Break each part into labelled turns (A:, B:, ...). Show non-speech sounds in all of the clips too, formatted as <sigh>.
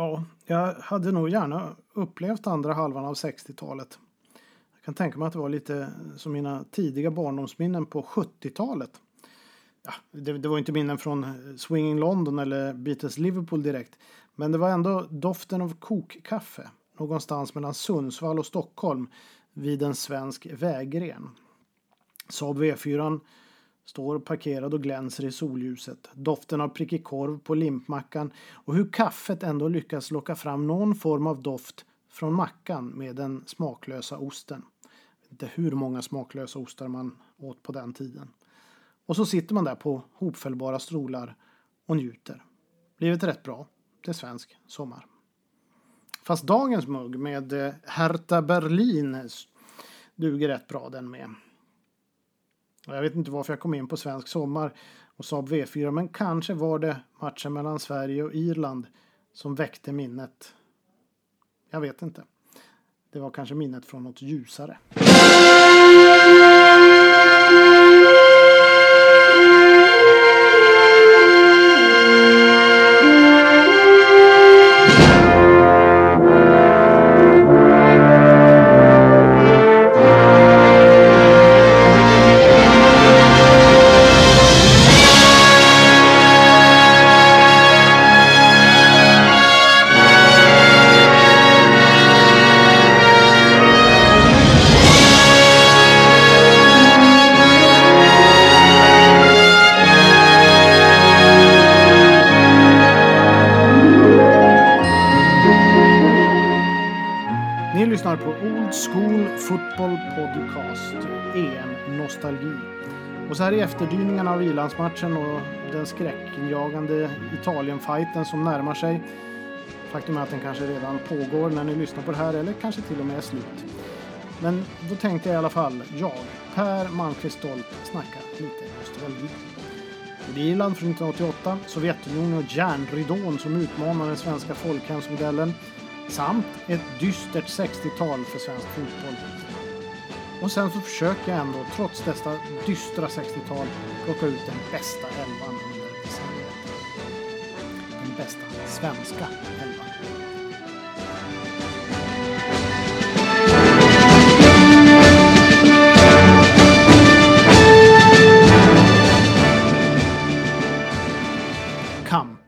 A: Ja, jag hade nog gärna upplevt andra halvan av 60-talet. Jag kan tänka mig att det var lite som mina tidiga barndomsminnen på 70-talet. Ja, det, det var inte minnen från Swinging London eller Beatles Liverpool direkt. Men det var ändå doften av kokkaffe någonstans mellan Sundsvall och Stockholm vid en svensk vägren. Saab V4 står parkerad och glänser i solljuset. Doften av prickig korv på limpmackan och hur kaffet ändå lyckas locka fram någon form av doft från mackan med den smaklösa osten. Inte hur många smaklösa ostar man åt på den tiden. Och så sitter man där på hopfällbara stolar och njuter. Livet är rätt bra. Det är svensk sommar. Fast dagens mugg med eh, Hertha Berlin duger rätt bra den med. Jag vet inte varför jag kom in på svensk sommar och Saab V4 men kanske var det matchen mellan Sverige och Irland som väckte minnet. Jag vet inte. Det var kanske minnet från något ljusare. Så här i efterdyningarna av ilandsmatchen och den skräckinjagande Italien-fighten som närmar sig. Faktum är att den kanske redan pågår när ni lyssnar på det här eller kanske till och med är slut. Men då tänkte jag i alla fall, jag, Per Malmqvist Stolt, snacka lite nostalgi. Irland från 1988, Sovjetunionen och järnridån som utmanar den svenska folkhemsmodellen samt ett dystert 60-tal för svensk fotboll och sen så försöker jag ändå, trots dessa dystra 60-tal, plocka ut den bästa elvan under decenniet. Den bästa svenska elvan. Kamp.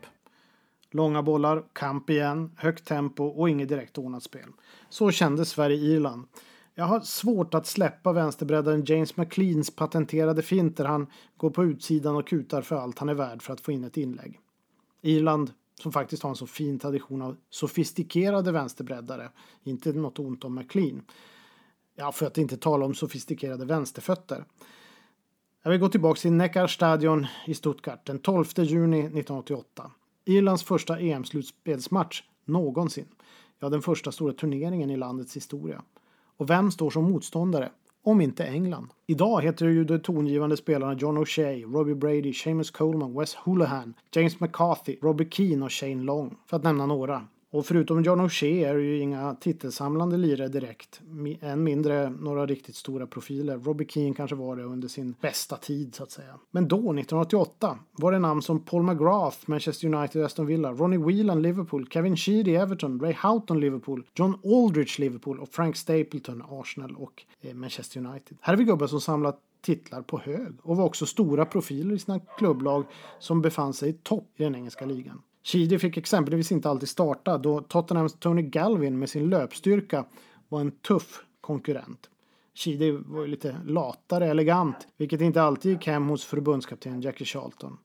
A: Långa bollar, kamp igen, högt tempo och inget direkt ordnat spel. Så kände Sverige-Irland. Jag har svårt att släppa vänsterbreddaren James McLeans patenterade finter han går på utsidan och kutar för allt han är värd för att få in ett inlägg. Irland, som faktiskt har en så fin tradition av sofistikerade vänsterbreddare, inte något ont om McLean. Ja, för att inte tala om sofistikerade vänsterfötter. Jag vill gå tillbaka till Neckarstadion i Stuttgart den 12 juni 1988. Irlands första EM-slutspelsmatch någonsin. Ja, den första stora turneringen i landets historia. Och vem står som motståndare? Om inte England. Idag heter ju de tongivande spelarna John O'Shea, Robbie Brady, Seamus Coleman, Wes Houlihan, James McCarthy, Robbie Keane och Shane Long. För att nämna några. Och förutom John O'Shea är det ju inga titelsamlande lirare direkt. Än mindre några riktigt stora profiler. Robbie Keane kanske var det under sin bästa tid så att säga. Men då, 1988, var det namn som Paul McGrath, Manchester United, Aston Villa, Ronnie Whelan, Liverpool, Kevin Sheedy, Everton, Ray Houghton, Liverpool, John Aldridge, Liverpool och Frank Stapleton, Arsenal och eh, Manchester United. Här har vi gubbar som samlat titlar på hög och var också stora profiler i sina klubblag som befann sig i topp i den engelska ligan. Chidi fick exempelvis inte alltid starta då Tottenhams Tony Galvin med sin löpstyrka var en tuff konkurrent. Chidi var ju lite latare, elegant, vilket inte alltid gick hem hos förbundskapten Jackie Charlton.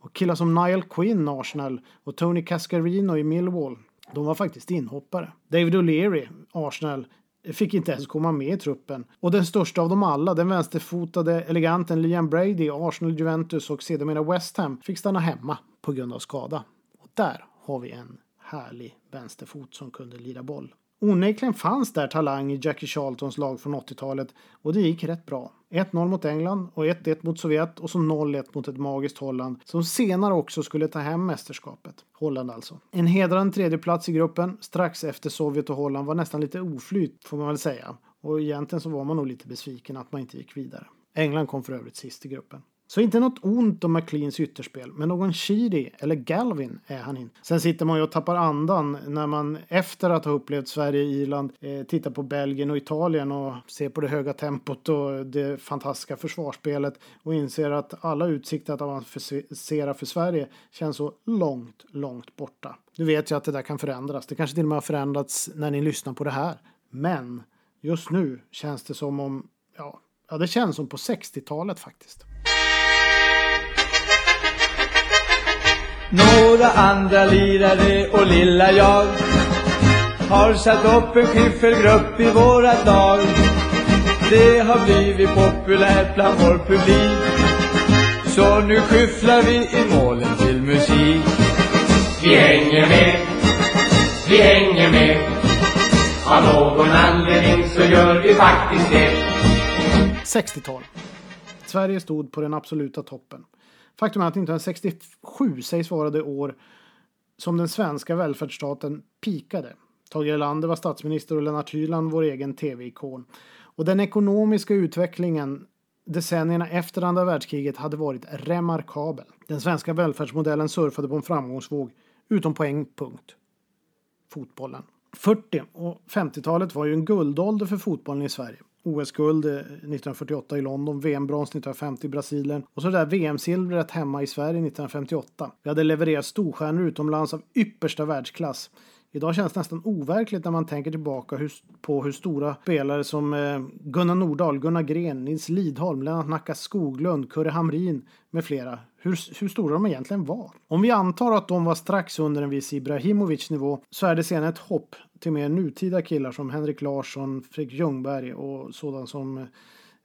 A: Och killar som Niall Quinn, Arsenal, och Tony Cascarino i Millwall, de var faktiskt inhoppare. David O'Leary, Arsenal, fick inte ens komma med i truppen. Och den största av dem alla, den vänsterfotade eleganten Liam Brady, Arsenal, Juventus och sedermera West Ham, fick stanna hemma på grund av skada. Där har vi en härlig vänsterfot som kunde lira boll. Onekligen fanns där talang i Jackie Charltons lag från 80-talet och det gick rätt bra. 1-0 mot England och 1-1 mot Sovjet och så 0-1 mot ett magiskt Holland som senare också skulle ta hem mästerskapet. Holland alltså. En hedrande tredjeplats i gruppen strax efter Sovjet och Holland var nästan lite oflyt får man väl säga. Och egentligen så var man nog lite besviken att man inte gick vidare. England kom för övrigt sist i gruppen. Så inte något ont om McLeans ytterspel, men någon Shiri eller Galvin är han inte. Sen sitter man ju och tappar andan när man efter att ha upplevt Sverige Irland eh, tittar på Belgien och Italien och ser på det höga tempot och det fantastiska försvarsspelet och inser att alla utsikter att avancera för Sverige känns så långt, långt borta. Du vet ju att det där kan förändras. Det kanske till och med har förändrats när ni lyssnar på det här. Men just nu känns det som om, ja, ja det känns som på 60-talet faktiskt. Några andra lirare och lilla jag har satt upp en skiffelgrupp i våra dag Det har blivit populärt bland vår publik. Så nu skyfflar vi i målen till musik. Vi hänger med, vi hänger med. Av någon anledning så gör vi faktiskt det. 60-tal. Sverige stod på den absoluta toppen. Faktum är att 1967 sägs vara det år som den svenska välfärdsstaten pikade. Tage Erlander var statsminister och Lennart Hyland vår egen tv-ikon. Och den ekonomiska utvecklingen decennierna efter andra världskriget hade varit remarkabel. Den svenska välfärdsmodellen surfade på en framgångsvåg, utom på en punkt. Fotbollen. 40 och 50-talet var ju en guldålder för fotbollen i Sverige. OS-guld 1948 eh, i London, VM-brons 1950 i Brasilien och så det där VM-silvret hemma i Sverige 1958. Vi hade levererat storstjärnor utomlands av yppersta världsklass. Idag känns det nästan overkligt när man tänker tillbaka på hur stora spelare som eh, Gunnar Nordahl, Gunnar Gren, Nils Lidholm, Lennart Nacka Skoglund, Kurre Hamrin med flera, hur, hur stora de egentligen var. Om vi antar att de var strax under en viss Ibrahimovic nivå så är det sen ett hopp till mer nutida killar som Henrik Larsson, Fredrik Ljungberg och sådana som eh,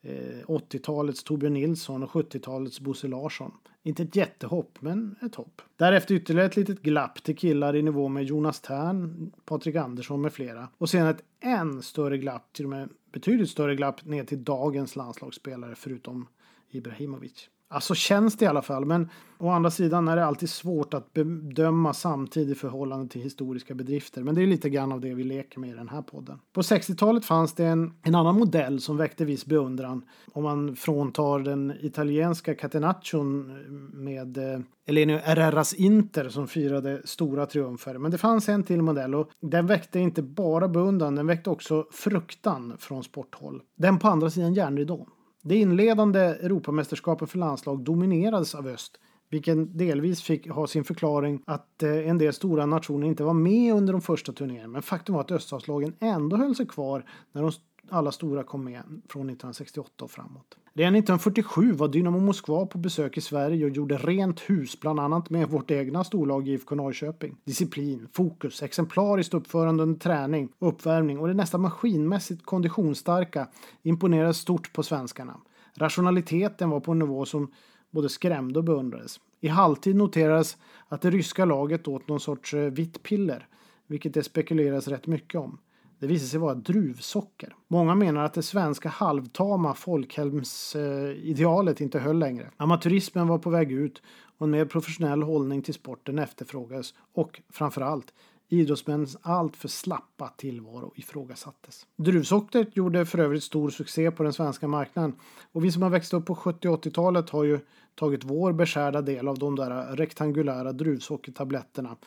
A: Eh, 80-talets Torbjörn Nilsson och 70-talets Bosse Larsson. Inte ett jättehopp, men ett hopp. Därefter ytterligare ett litet glapp till killar i nivå med Jonas Tern, Patrik Andersson med flera. Och sen ett än större glapp, till och med betydligt större glapp ner till dagens landslagsspelare förutom Ibrahimovic. Alltså känns det i alla fall. Men å andra sidan är det alltid svårt att bedöma samtidigt förhållande till historiska bedrifter. Men det är lite grann av det vi leker med i den här podden. På 60-talet fanns det en, en annan modell som väckte viss beundran. Om man fråntar den italienska catenaccion med eh, Elenio Herreras Inter som firade stora triumfer. Men det fanns en till modell och den väckte inte bara beundran, den väckte också fruktan från sporthåll. Den på andra sidan järnridån. Det inledande Europamästerskapet för landslag dominerades av öst, vilken delvis fick ha sin förklaring att eh, en del stora nationer inte var med under de första turneringarna. Men faktum var att öststatslagen ändå höll sig kvar när de alla stora kom med från 1968 och framåt. Redan 1947 var Dynamo Moskva på besök i Sverige och gjorde rent hus bland annat med vårt egna storlag IFK Norrköping. Disciplin, fokus, exemplariskt uppförande under träning, uppvärmning och det nästan maskinmässigt konditionsstarka imponerade stort på svenskarna. Rationaliteten var på en nivå som både skrämde och beundrades. I halvtid noterades att det ryska laget åt någon sorts eh, vitt piller, vilket det spekuleras rätt mycket om. Det visade sig vara druvsocker. Många menar att det svenska halvtama folkhemsidealet inte höll längre. Amatörismen var på väg ut och en mer professionell hållning till sporten efterfrågades och framförallt idrottsmännens alltför slappa tillvaro ifrågasattes. Druvsockret gjorde för övrigt stor succé på den svenska marknaden och vi som har växt upp på 70 80-talet har ju tagit vår beskärda del av de där rektangulära druvsockertabletterna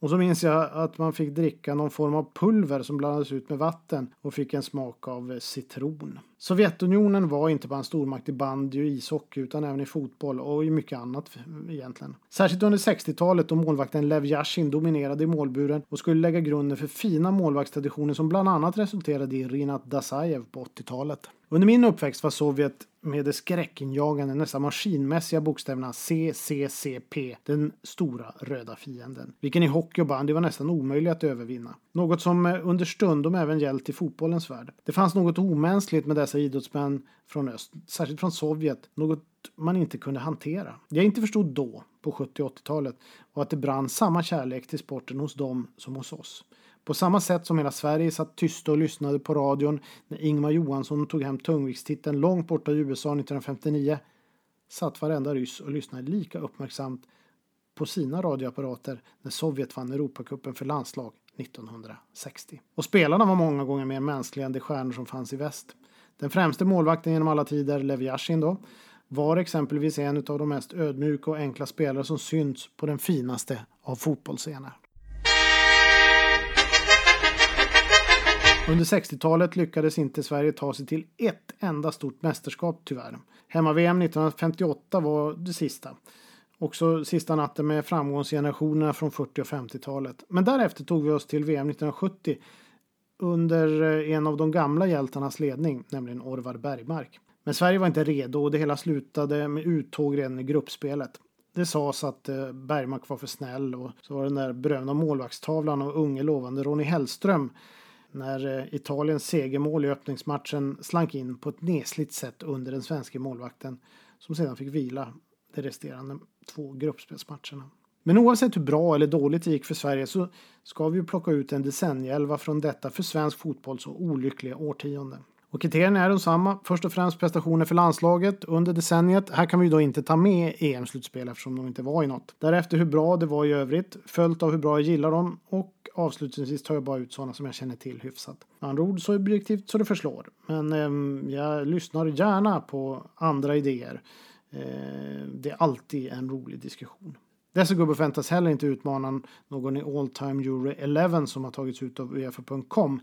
A: och så minns jag att man fick dricka någon form av pulver som blandades ut med vatten och fick en smak av eh, citron. Sovjetunionen var inte bara en stormakt i bandy och ishockey utan även i fotboll och i mycket annat eh, egentligen. Särskilt under 60-talet då målvakten Lev Yashin dominerade i målburen och skulle lägga grunden för fina målvaktstraditioner som bland annat resulterade i Rinat Dasajev på 80-talet. Under min uppväxt var Sovjet med det skräckinjagande, nästan maskinmässiga bokstäverna CCCP, den stora röda fienden. Vilken i hockey och bandy var nästan omöjlig att övervinna. Något som under stundom även gällt i fotbollens värld. Det fanns något omänskligt med dessa idrottsmän från öst, särskilt från Sovjet, något man inte kunde hantera. Jag inte förstod då, på 70 och 80-talet, och att det brann samma kärlek till sporten hos dem som hos oss. På samma sätt som hela Sverige satt tysta och lyssnade på radion när Ingmar Johansson tog hem tungviktstiteln långt borta i USA 1959 satt varenda ryss och lyssnade lika uppmärksamt på sina radioapparater när Sovjet vann Europacupen för landslag 1960. Och spelarna var många gånger mer mänskliga än de stjärnor som fanns i väst. Den främste målvakten genom alla tider, Lev Yashin då, var exempelvis en av de mest ödmjuka och enkla spelare som synts på den finaste av fotbollsscener. Under 60-talet lyckades inte Sverige ta sig till ett enda stort mästerskap tyvärr. Hemma-VM 1958 var det sista. Också sista natten med framgångsgenerationerna från 40 och 50-talet. Men därefter tog vi oss till VM 1970 under eh, en av de gamla hjältarnas ledning, nämligen Orvar Bergmark. Men Sverige var inte redo och det hela slutade med uttåg redan i gruppspelet. Det sades att eh, Bergmark var för snäll och så var den där berömda målvaktstavlan av unge lovande Ronnie Hellström när eh, Italiens segermål i öppningsmatchen slank in på ett nesligt sätt under den svenska målvakten som sedan fick vila de resterande två gruppspelsmatcherna. Men oavsett hur bra eller dåligt det gick för Sverige så ska vi plocka ut en decennielva från detta för svensk fotboll så olyckliga årtionde. Och kriterierna är desamma. Först och främst prestationer för landslaget under decenniet. Här kan vi då inte ta med EM-slutspel eftersom de inte var i något. Därefter hur bra det var i övrigt, följt av hur bra jag gillar dem och avslutningsvis tar jag bara ut sådana som jag känner till hyfsat. Med andra ord så objektivt så det förslår. Men eh, jag lyssnar gärna på andra idéer. Eh, det är alltid en rolig diskussion. Dessa gubbar förväntas heller inte utmana någon i All Time Euro 11 som har tagits ut av Uefa.com.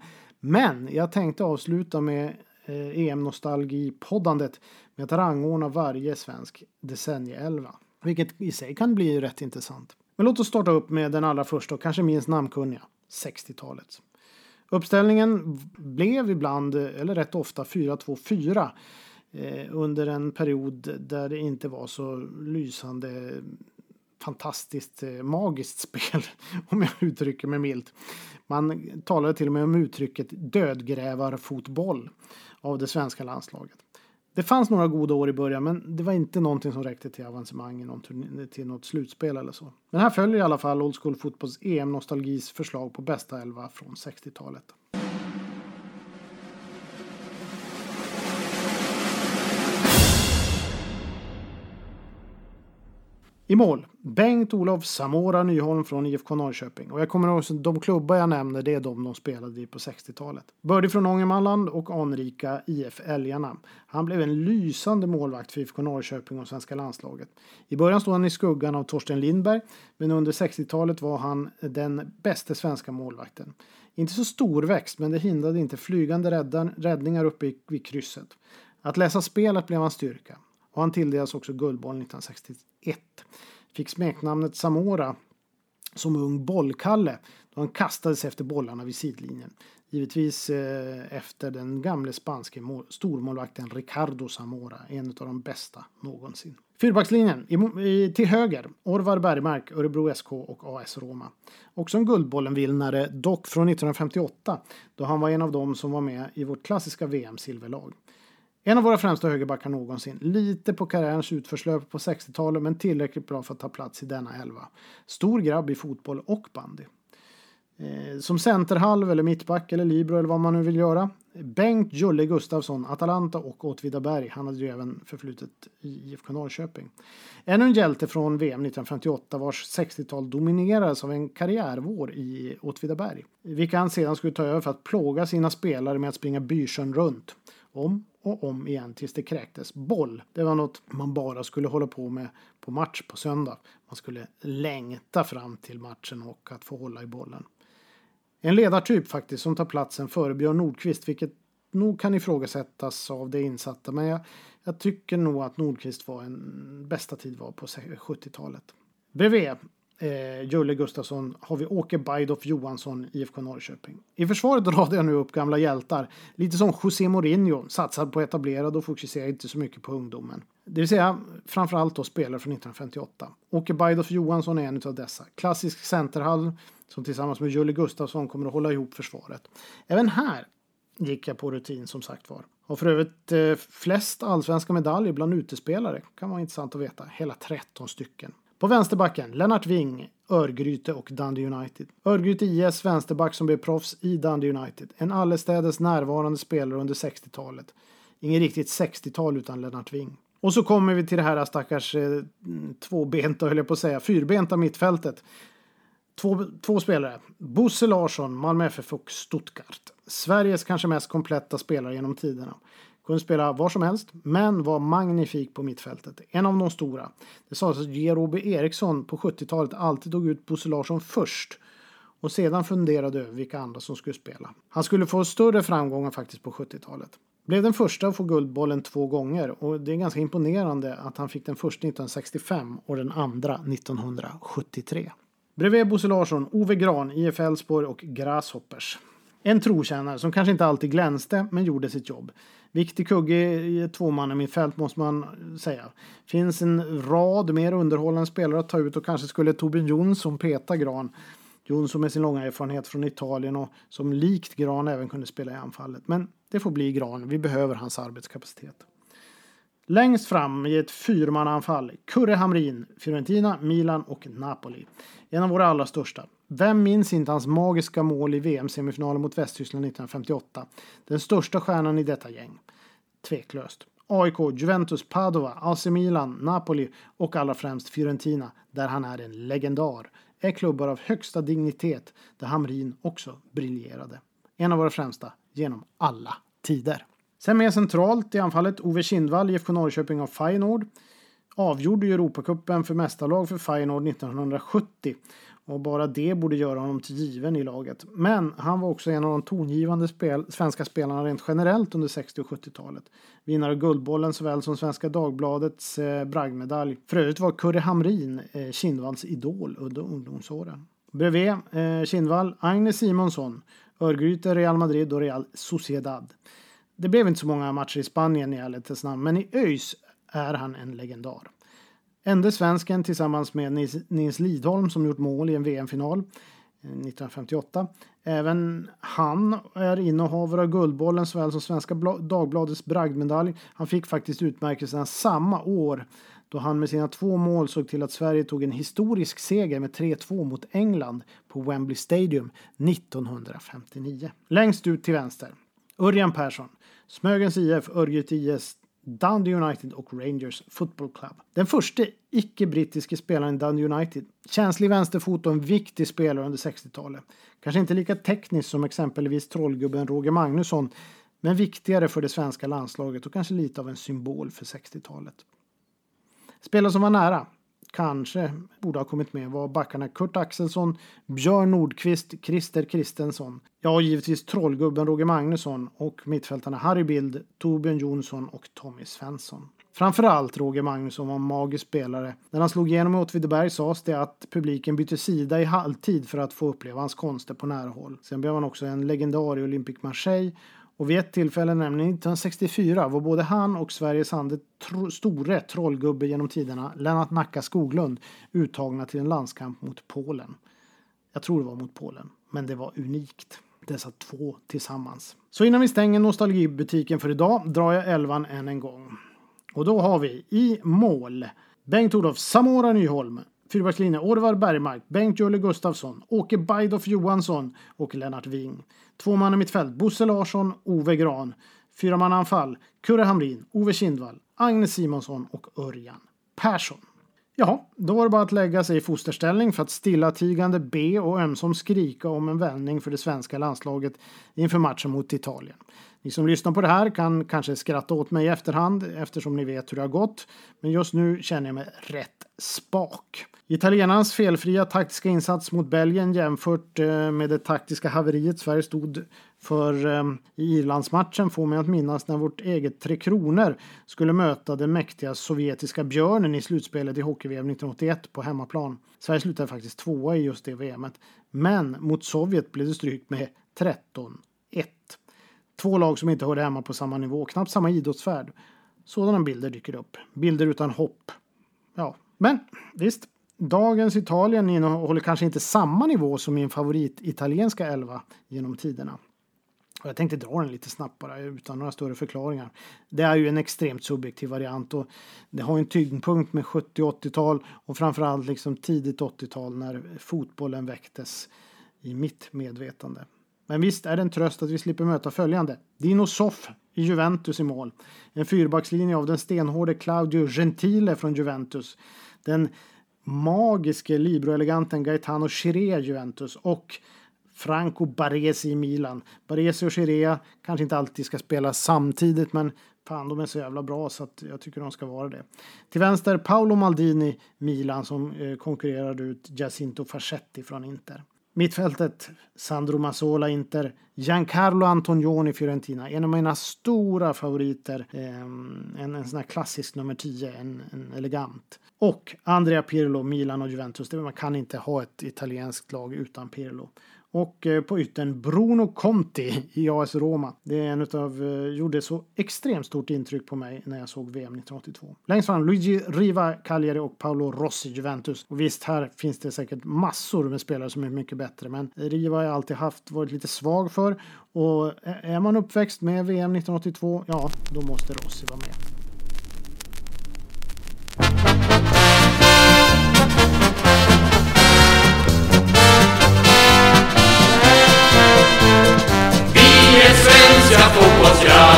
A: Men jag tänkte avsluta med eh, EM-nostalgi-poddandet med att rangordna varje svensk decennieelva. Vilket i sig kan bli rätt intressant. Men låt oss starta upp med den allra första och kanske minst namnkunniga, 60-talet. Uppställningen blev ibland, eller rätt ofta, 4-2-4 eh, under en period där det inte var så lysande fantastiskt eh, magiskt spel, <laughs> om jag uttrycker mig milt. Man talade till och med om uttrycket dödgrävarfotboll av det svenska landslaget. Det fanns några goda år i början, men det var inte någonting som räckte till avancemang till något slutspel eller så. Men här följer i alla fall Old School Fotbolls EM-nostalgis förslag på bästa elva från 60-talet. I mål, Bengt-Olof Samora Nyholm från IFK Norrköping. Och jag kommer ihåg att de klubbar jag nämner, det är de de spelade i på 60-talet. Bördig från Ångermanland och anrika IF Älgarna. Han blev en lysande målvakt för IFK Norrköping och svenska landslaget. I början stod han i skuggan av Torsten Lindberg, men under 60-talet var han den bästa svenska målvakten. Inte så storväxt, men det hindrade inte flygande räddningar uppe vid krysset. Att läsa spelet blev hans styrka. Och han tilldelades också Guldbollen 1961. Fick smeknamnet Samora som ung bollkalle då han kastades efter bollarna vid sidlinjen. Givetvis eh, efter den gamle spanske stormålvakten Ricardo Zamora, en av de bästa någonsin. Fyrbackslinjen i, i, till höger, Orvar Bergmark, Örebro SK och AS Roma. Också en Guldbollen-vinnare, dock från 1958, då han var en av dem som var med i vårt klassiska VM-silverlag. En av våra främsta högerbackar någonsin. Lite på karriärens utförslöp på 60-talet men tillräckligt bra för att ta plats i denna elva. Stor grabb i fotboll och bandy. Eh, som centerhalv eller mittback eller libero eller vad man nu vill göra. Bengt Julle Gustafsson, Atalanta och Åtvidaberg. Han hade ju även förflutet i IFK Norrköping. Ännu en hjälte från VM 1958 vars 60-tal dominerades av en karriärvår i Åtvidaberg. Vilka han sedan skulle ta över för att plåga sina spelare med att springa Bysjön runt. Om och om igen tills det kräktes. Boll, det var något man bara skulle hålla på med på match på söndag. Man skulle längta fram till matchen och att få hålla i bollen. En ledartyp faktiskt som tar platsen före Björn Nordqvist, vilket nog kan ifrågasättas av det insatta. Men jag, jag tycker nog att Nordqvist var en bästa tid var på 70-talet. Bredvid eh, Julle Gustafsson har vi Åke Bajdoff Johansson, IFK Norrköping. I försvaret <laughs> radar jag nu upp gamla hjältar. Lite som José Mourinho, satsad på etablerade och fokuserar inte så mycket på ungdomen. Det vill säga framförallt då spelare från 1958. Åke Bajdoff Johansson är en av dessa. Klassisk centerhall som tillsammans med Julle Gustafsson kommer att hålla ihop försvaret. Även här gick jag på rutin som sagt var. Har för övrigt eh, flest allsvenska medaljer bland utespelare. Kan vara intressant att veta. Hela 13 stycken. På vänsterbacken Lennart Wing, Örgryte och Dundee United. Örgryte IS vänsterback som blev proffs i Dundee United. En allestädes närvarande spelare under 60-talet. Ingen riktigt 60-tal utan Lennart Wing. Och så kommer vi till det här stackars eh, tvåbenta, höll jag på att säga, fyrbenta mittfältet. Två, två spelare. Bosse Larsson, Malmö FF och Stuttgart. Sveriges kanske mest kompletta spelare genom tiderna. Kunde spela var som helst, men var magnifik på mittfältet. En av de stora. Det sades att Jerobe Eriksson på 70-talet alltid tog ut Bosse Larsson först och sedan funderade över vilka andra som skulle spela. Han skulle få större framgångar faktiskt på 70-talet. Blev den första att få Guldbollen två gånger och det är ganska imponerande att han fick den första 1965 och den andra 1973. Bredvid Bosse Larsson, Ove Gran, IF Elfsborg och Grasshoppers. En trotjänare som kanske inte alltid glänste men gjorde sitt jobb. Viktig kugge i ett tvåmannamittfält måste man säga. Finns en rad mer underhållande spelare att ta ut och kanske skulle Torbjörn Jonsson peta Gran. Jonsson med sin långa erfarenhet från Italien och som likt Gran även kunde spela i anfallet. Men det får bli Gran, vi behöver hans arbetskapacitet. Längst fram i ett fyrmananfall, Kurre Hamrin, Fiorentina, Milan och Napoli. En av våra allra största. Vem minns inte hans magiska mål i VM-semifinalen mot Västtyskland 1958? Den största stjärnan i detta gäng. Tveklöst. AIK, Juventus, Padova, AC Milan, Napoli och allra främst Fiorentina, där han är en legendar, är klubbar av högsta dignitet där Hamrin också briljerade. En av våra främsta genom alla tider. Sen mer centralt i anfallet Ove Kindvall, IFK Norrköping och Feyenoord. Avgjorde ju Europacupen för mästarlag för Feyenoord 1970 och bara det borde göra honom till given i laget. Men han var också en av de tongivande spel svenska spelarna rent generellt under 60 och 70-talet. Vinnare av Guldbollen såväl som Svenska Dagbladets eh, bragdmedalj. För övrigt var Kurre Hamrin eh, Kindvalls idol under ungdomsåren. Bredvid eh, Kindvall, Agnes Simonsson, Örgryte, Real Madrid och Real Sociedad. Det blev inte så många matcher i Spanien i ärlighetens namn, men i ÖIS är han en legendar. Ende svensken tillsammans med Nils Lidholm som gjort mål i en VM-final 1958. Eh, Även han är innehavare av Guldbollen såväl som Svenska Dagbladets bragdmedalj. Han fick faktiskt utmärkelsen samma år då han med sina två mål såg till att Sverige tog en historisk seger med 3-2 mot England på Wembley Stadium 1959. Längst ut till vänster, Örjan Persson, Smögens IF, Örgryte IS, Dundee United och Rangers Football Club. Den första icke-brittiske spelaren i Dundee United. Känslig vänsterfot och en viktig spelare under 60-talet. Kanske inte lika teknisk som exempelvis trollgubben Roger Magnusson, men viktigare för det svenska landslaget och kanske lite av en symbol för 60-talet. Spelare som var nära, kanske borde ha kommit med var backarna Kurt Axelsson, Björn Nordqvist, Christer Kristensson. Ja, givetvis trollgubben Roger Magnusson och mittfältarna Harry Bild, Torbjörn Jonsson och Tommy Svensson. Framförallt Roger Magnusson var en magisk spelare. När han slog igenom i Åtvidaberg sades det att publiken bytte sida i halvtid för att få uppleva hans konster på nära håll. Sen blev han också en legendar i Olympic Marseille och vid ett tillfälle, nämligen 1964, var både han och Sveriges andre tro store trollgubbe genom tiderna, Lennart Nacka Skoglund, uttagna till en landskamp mot Polen. Jag tror det var mot Polen, men det var unikt. Dessa två tillsammans. Så innan vi stänger nostalgibutiken för idag drar jag elvan än en gång. Och då har vi i mål Bengt-Olof Samora Nyholm, Fyrbackslinje Orvar Bergmark, Bengt Jölle Gustafsson, Åke Bajdoff Johansson och Lennart Wing. Två man i mittfält, Bosse Larsson, Ove Gran. Fyra man anfall, Kurre Hamrin, Ove Kindvall, Agnes Simonsson och Örjan Persson. Ja, då var det bara att lägga sig i fosterställning för att stillatigande be och ömsom skrika om en vändning för det svenska landslaget inför matchen mot Italien. Ni som lyssnar på det här kan kanske skratta åt mig i efterhand eftersom ni vet hur det har gått. Men just nu känner jag mig rätt spak. Italienarnas felfria taktiska insats mot Belgien jämfört eh, med det taktiska haveriet Sverige stod för eh, i Irlandsmatchen får mig att minnas när vårt eget Tre Kronor skulle möta den mäktiga sovjetiska björnen i slutspelet i hockey-VM 1981 på hemmaplan. Sverige slutade faktiskt tvåa i just det VMet. Men mot Sovjet blev det stryk med 13-1. Två lag som inte hörde hemma på samma nivå, knappt samma idrottsfärd. Sådana bilder dyker upp. Bilder utan hopp. Ja, men visst. Dagens Italien innehåller kanske inte samma nivå som min favorit italienska elva genom tiderna. Och jag tänkte dra den lite snabbt bara utan några större förklaringar. Det är ju en extremt subjektiv variant och det har en tyngdpunkt med 70 80-tal och framförallt liksom tidigt 80-tal när fotbollen väcktes i mitt medvetande. Men visst är det en tröst att vi slipper möta följande. Dino Soff i Juventus i mål. En fyrbackslinje av den stenhårde Claudio Gentile från Juventus. Den magiske Libro-eleganten Gaetano Chirea Juventus och Franco Baresi i Milan. Baresi och Chirea kanske inte alltid ska spela samtidigt men Fan, de är så jävla bra så att jag tycker de ska vara det. Till vänster Paolo Maldini, Milan, som eh, konkurrerar konkurrerade ut Jacinto Fascetti från Inter. Mittfältet Sandro Mazzola, Inter. Giancarlo Antonioni, Fiorentina. En av mina stora favoriter. Eh, en, en sån här klassisk nummer 10, en, en elegant. Och Andrea Pirlo, Milan och Juventus. Man kan inte ha ett italienskt lag utan Pirlo. Och eh, på yttern Bruno Conti i AS Roma. Det är en utav, eh, gjorde så extremt stort intryck på mig när jag såg VM 1982. Längst fram Luigi Riva Cagliari och Paolo Rossi Juventus. Och visst, här finns det säkert massor med spelare som är mycket bättre. Men Riva har jag alltid haft, varit lite svag för. Och eh, är man uppväxt med VM 1982, ja, då måste Rossi vara med. Yeah.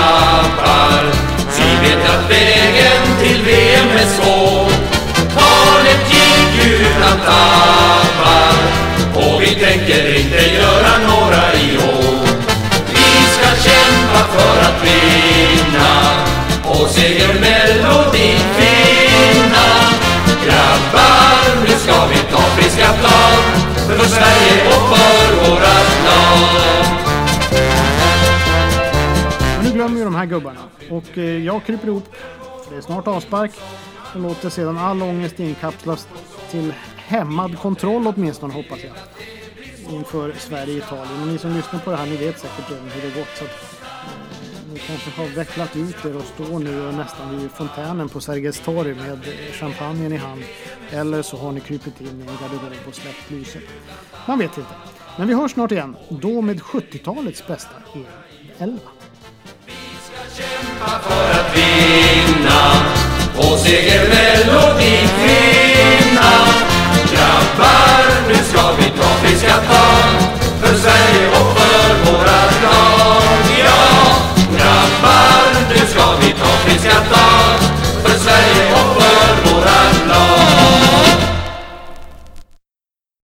A: Här gubbarna. Och eh, jag kryper ihop. För det är snart avspark. Och låter sedan all ångest inkapslas till hämmad kontroll åtminstone hoppas jag. Inför Sverige-Italien. Och ni som lyssnar på det här ni vet säkert redan hur det gått. Så att, eh, ni kanske har vecklat ut er och står nu nästan vid fontänen på Sergels torg med champagnen i hand. Eller så har ni krypit in i en garderob och släppt lyset. Man vet inte. Men vi hörs snart igen. Då med 70-talets bästa EM11
B: Kämpa för att vinna och segermelodin finna. Grabbar, nu ska vi ta friska tag för Sverige och för våra lag. Ja, grabbar, nu ska vi ta friska tag